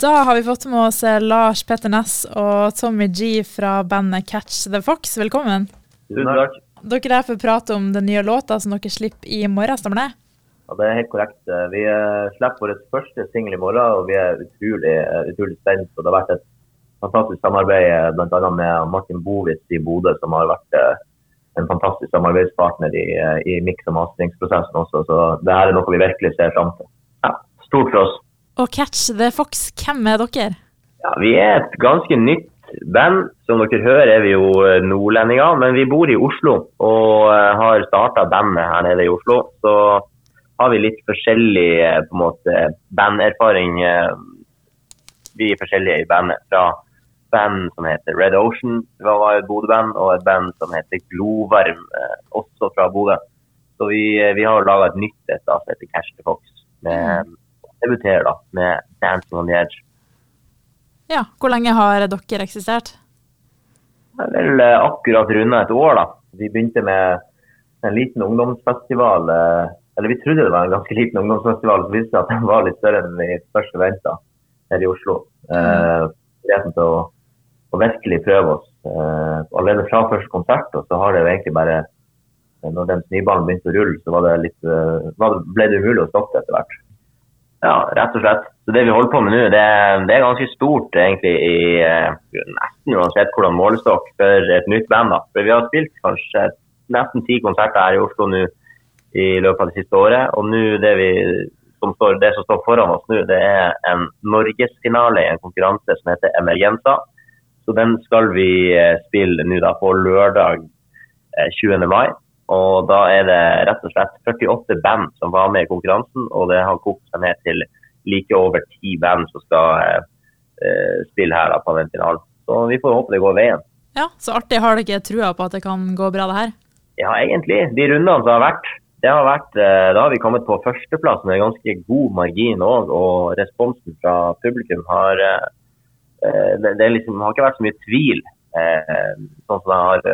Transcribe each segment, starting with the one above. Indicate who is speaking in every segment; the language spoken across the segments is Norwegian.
Speaker 1: Da har vi fått med oss eh, Lars Petter Næss og Tommy G fra bandet Catch the Fox. Velkommen.
Speaker 2: Tusen takk.
Speaker 1: Dere er for å prate om den nye låta som dere slipper i morgen, stemmer det?
Speaker 2: Ja, det er helt korrekt. Vi eh, slipper vår første singel i morgen, og vi er utrolig, eh, utrolig spent. Og det har vært et fantastisk samarbeid bl.a. med Martin Bovitz i Bodø, som har vært en fantastisk samarbeidspartner i, i mix- og masteringsprosessen også. Så det her er noe vi virkelig ser fram til. Ja, stort for oss.
Speaker 1: Og Catch the Fox, hvem er dere?
Speaker 2: Ja, Vi er et ganske nytt band. Som dere hører er vi jo nordlendinger, men vi bor i Oslo og har starta bandet her nede i Oslo. Så har vi litt forskjellig på en måte, banderfaring. Vi er forskjellige i bandet. Fra band som heter Red Ocean, det var et Bodø-band, og et band som heter Glovarm, også fra Bodø. Så vi, vi har laga et nytt et som heter Cash the Fox. Med, debuterer da med 'Dancing on the Edge'.
Speaker 1: Ja, Hvor lenge har dere eksistert?
Speaker 2: Det er vel akkurat runda et år, da. Vi begynte med en liten ungdomsfestival. Eller vi trodde det var en ganske liten ungdomsfestival, som viste at den var litt større enn vi først forventa her i Oslo. Muligheten mm. til å, å, virkelig prøve oss. allerede fra første konsert, og så har det jo egentlig bare Når den snøballen begynte å rulle, så var det litt, ble det umulig å stoppe etter hvert. Ja, rett og slett. Så Det vi holder på med nå, det, det, er ganske stort egentlig i nesten uansett hvordan målestokk for et nytt band. da. For Vi har spilt kanskje nesten ti konserter her i Oslo nå i løpet av det siste året. Og nå det, vi, som står, det som står foran oss nå, det er en norgesfinale i en konkurranse som heter Emergenza. Så den skal vi spille nå da på lørdag 20. mai. Og da er det rett og slett 48 band som var med i konkurransen, og det har kokt seg ned til like over ti band som skal eh, spille her da, på den finalen. Så vi får håpe det går veien.
Speaker 1: Ja, Så artig. Har dere trua på at det kan gå bra, det her?
Speaker 2: Ja, egentlig. De rundene som har vært, det har vært da har vi kommet på førsteplass med ganske god margin òg. Og responsen fra publikum har det, det liksom, har ikke vært så mye tvil, sånn som det har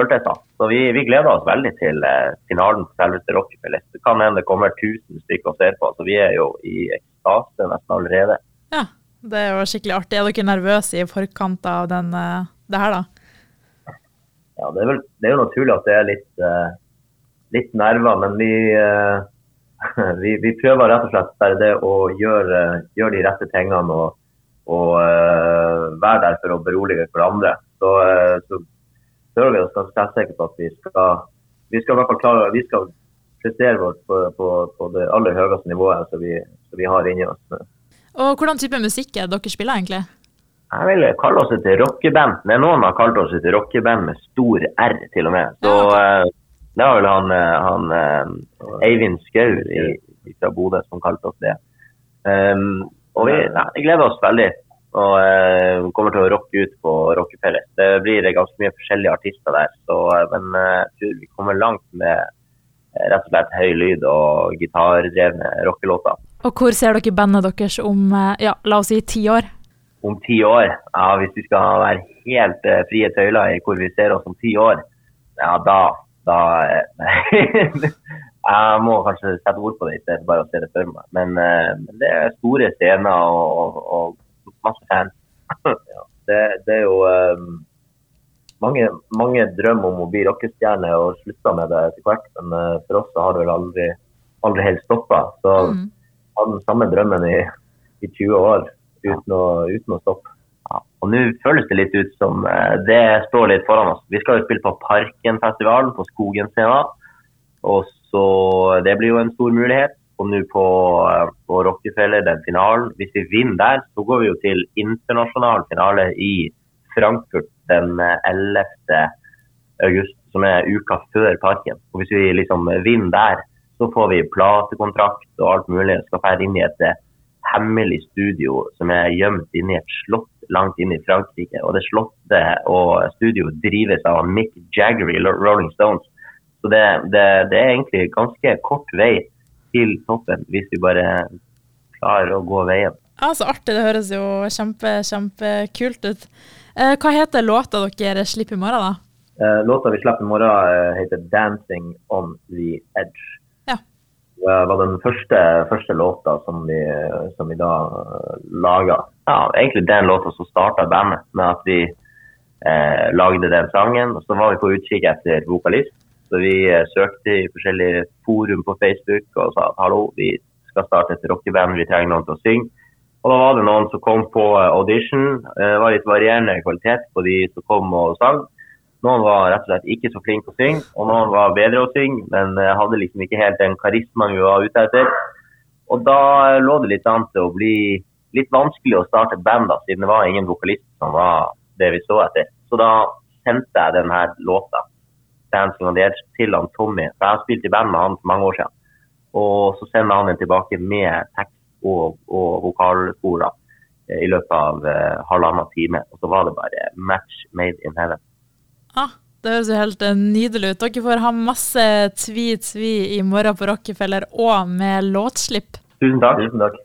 Speaker 2: føltes da. Så vi, vi, gleder oss veldig til eh, finalen på selveste Rockefeller. Det kan hende det kommer 1000 stykker og ser på, så vi er jo i ekstase nesten allerede.
Speaker 1: Ja, det er jo skikkelig artig. Er dere nervøse i forkant av den, det her, da?
Speaker 2: Ja, det er, vel, det er jo naturlig at det er litt, eh, litt nerver, men vi, uh, vi, vi, prøver rett og slett bare det å gjøre, gjøre de rette tingene og, og uh, være der for å berolige hverandre. Så, så føler vi oss ganske sikre på at vi skal, vi skal i hvert fall klare, vi skal prestere vårt på, på, på, det aller høyeste nivået som vi, vi, har inni oss.
Speaker 1: Og Hvordan type musikk er dere spiller egentlig?
Speaker 2: Jeg vil kalle oss et rockeband. Er noen har kalt oss et rockeband med stor R, til og med. Så ja. uh, Det var vel han, han uh, Eivind Skau fra Bodø som kalte oss det. Um, og vi, ja, vi gleder oss veldig og eh, kommer til å rocke ut på Rockefeller. Det blir ganske mye forskjellige artister der, så, men jeg tror vi kommer langt med rett og slett høy lyd og gitardrevne rockelåter.
Speaker 1: Og hvor ser dere bandet deres om ja, la oss si ti år?
Speaker 2: Om ti år? Ja, Hvis vi skal være helt uh, frie tøyler i hvor vi ser oss om ti år, ja da, da Jeg må kanskje sette ord på det i stedet bare å se det for meg. Men, uh, det er store scener og, og masse fans. ja, det, det, er jo um, mange, mange drømmer om å bli rockestjerne og slutta med det etter hvert, men uh, for oss så har det vel aldri, aldri helt stoppa. Så mm. hadde den samme drømmen i, i 20 år uten å, uten å stoppe. Ja, og Nå føles det litt ut som uh, det står litt foran oss. Vi skal jo spille på Parkenfestivalen på Skogen scene. Og så Det blir jo en stor mulighet og nå på, på Rockefeller, den finalen. Hvis vi vinner der, så går vi jo til internasjonal finale i Frankfurt den 11. august, som er uka før parken. Og Hvis vi liksom vinner der, så får vi platekontrakt og alt mulig. Skal ferde inn i et hemmelig studio som er gjemt inni et slott langt inne i Frankrike. Og det slottet og studioet drives av Mick Jagger i Rolling Stones. Så det, det, det er egentlig ganske kort vei til toppen hvis vi bare klarer å gå veien.
Speaker 1: Ja, Så artig. Det høres jo kjempe, kjempekult ut. Eh, hva heter låta dere slipper i morgen, da?
Speaker 2: Eh, låta vi slipper i morgen, eh, heter 'Dancing on the Edge'.
Speaker 1: Ja.
Speaker 2: Det var den første, første låta som vi, som vi da laga. Ja, egentlig den låta som starta bandet, med at vi eh, lagde den sangen. Og så var vi på utkikk etter vokalist. Så vi eh, søkte i forskjellige forum på Facebook og sa hallo, vi skal starte et rockeband, vi trenger noen til å synge. Og da var det noen som kom på audition. Det var litt varierende kvalitet på de som kom og sang. Noen var rett og slett ikke så flinke å synge, og noen var bedre å synge, men hadde liksom ikke helt den karismaen vi var ute etter. Og da lå det litt an til å bli litt vanskelig å starte et band, da, siden det var ingen vokalist som var det vi så etter. Så da sendte jeg denne låta 'Dancing on the Edge' til han Tommy. For jeg har spilt i band med han for mange år siden. Og så sender han den tilbake med tekst og, og vokalspor i løpet av uh, halvannen time. Og så var det bare match made in heaven.
Speaker 1: Ah, det høres jo helt eh, nydelig ut. Dere får ha masse tvi-tvi i morgen på Rockefeller og med låtslipp.
Speaker 2: Tusen takk. Tusen takk.